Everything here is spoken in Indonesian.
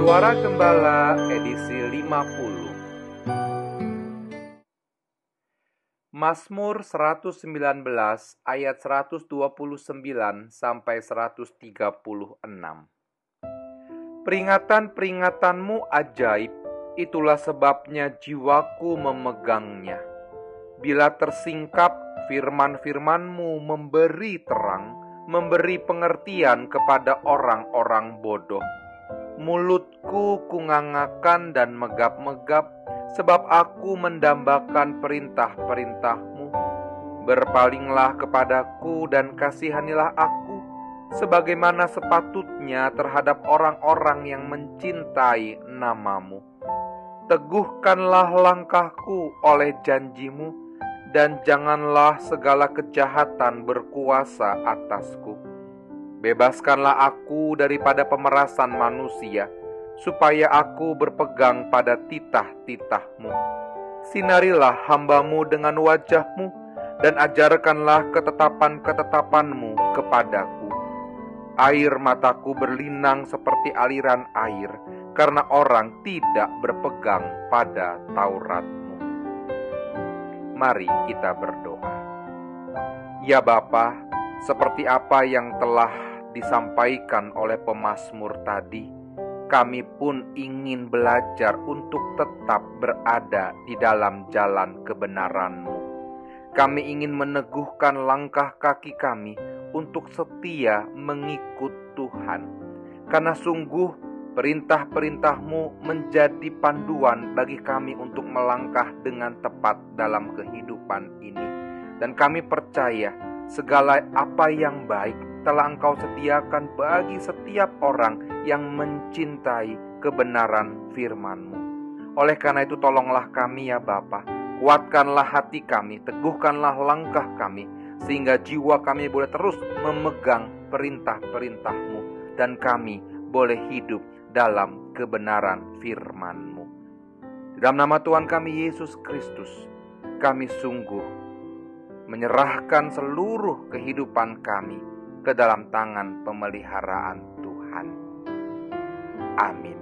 Suara Gembala edisi 50 Mazmur 119 ayat 129 sampai 136 Peringatan-peringatanmu ajaib, itulah sebabnya jiwaku memegangnya. Bila tersingkap, firman-firmanmu memberi terang, memberi pengertian kepada orang-orang bodoh mulutku kungangakan dan megap-megap, sebab aku mendambakan perintah-perintahmu. Berpalinglah kepadaku dan kasihanilah aku, sebagaimana sepatutnya terhadap orang-orang yang mencintai namamu. Teguhkanlah langkahku oleh janjimu, dan janganlah segala kejahatan berkuasa atasku Bebaskanlah aku daripada pemerasan manusia, supaya aku berpegang pada titah-titahmu. Sinarilah hambamu dengan wajahmu, dan ajarkanlah ketetapan-ketetapanmu kepadaku. Air mataku berlinang seperti aliran air, karena orang tidak berpegang pada Tauratmu. Mari kita berdoa. Ya Bapa, seperti apa yang telah disampaikan oleh pemazmur tadi, kami pun ingin belajar untuk tetap berada di dalam jalan kebenaran-Mu. Kami ingin meneguhkan langkah kaki kami untuk setia mengikut Tuhan. Karena sungguh perintah-perintah-Mu menjadi panduan bagi kami untuk melangkah dengan tepat dalam kehidupan ini. Dan kami percaya segala apa yang baik telah Engkau sediakan bagi setiap orang yang mencintai kebenaran firman-Mu. Oleh karena itu tolonglah kami ya Bapa, kuatkanlah hati kami, teguhkanlah langkah kami, sehingga jiwa kami boleh terus memegang perintah-perintah-Mu dan kami boleh hidup dalam kebenaran firman-Mu. Dalam nama Tuhan kami Yesus Kristus, kami sungguh menyerahkan seluruh kehidupan kami ke dalam tangan pemeliharaan Tuhan. Amin.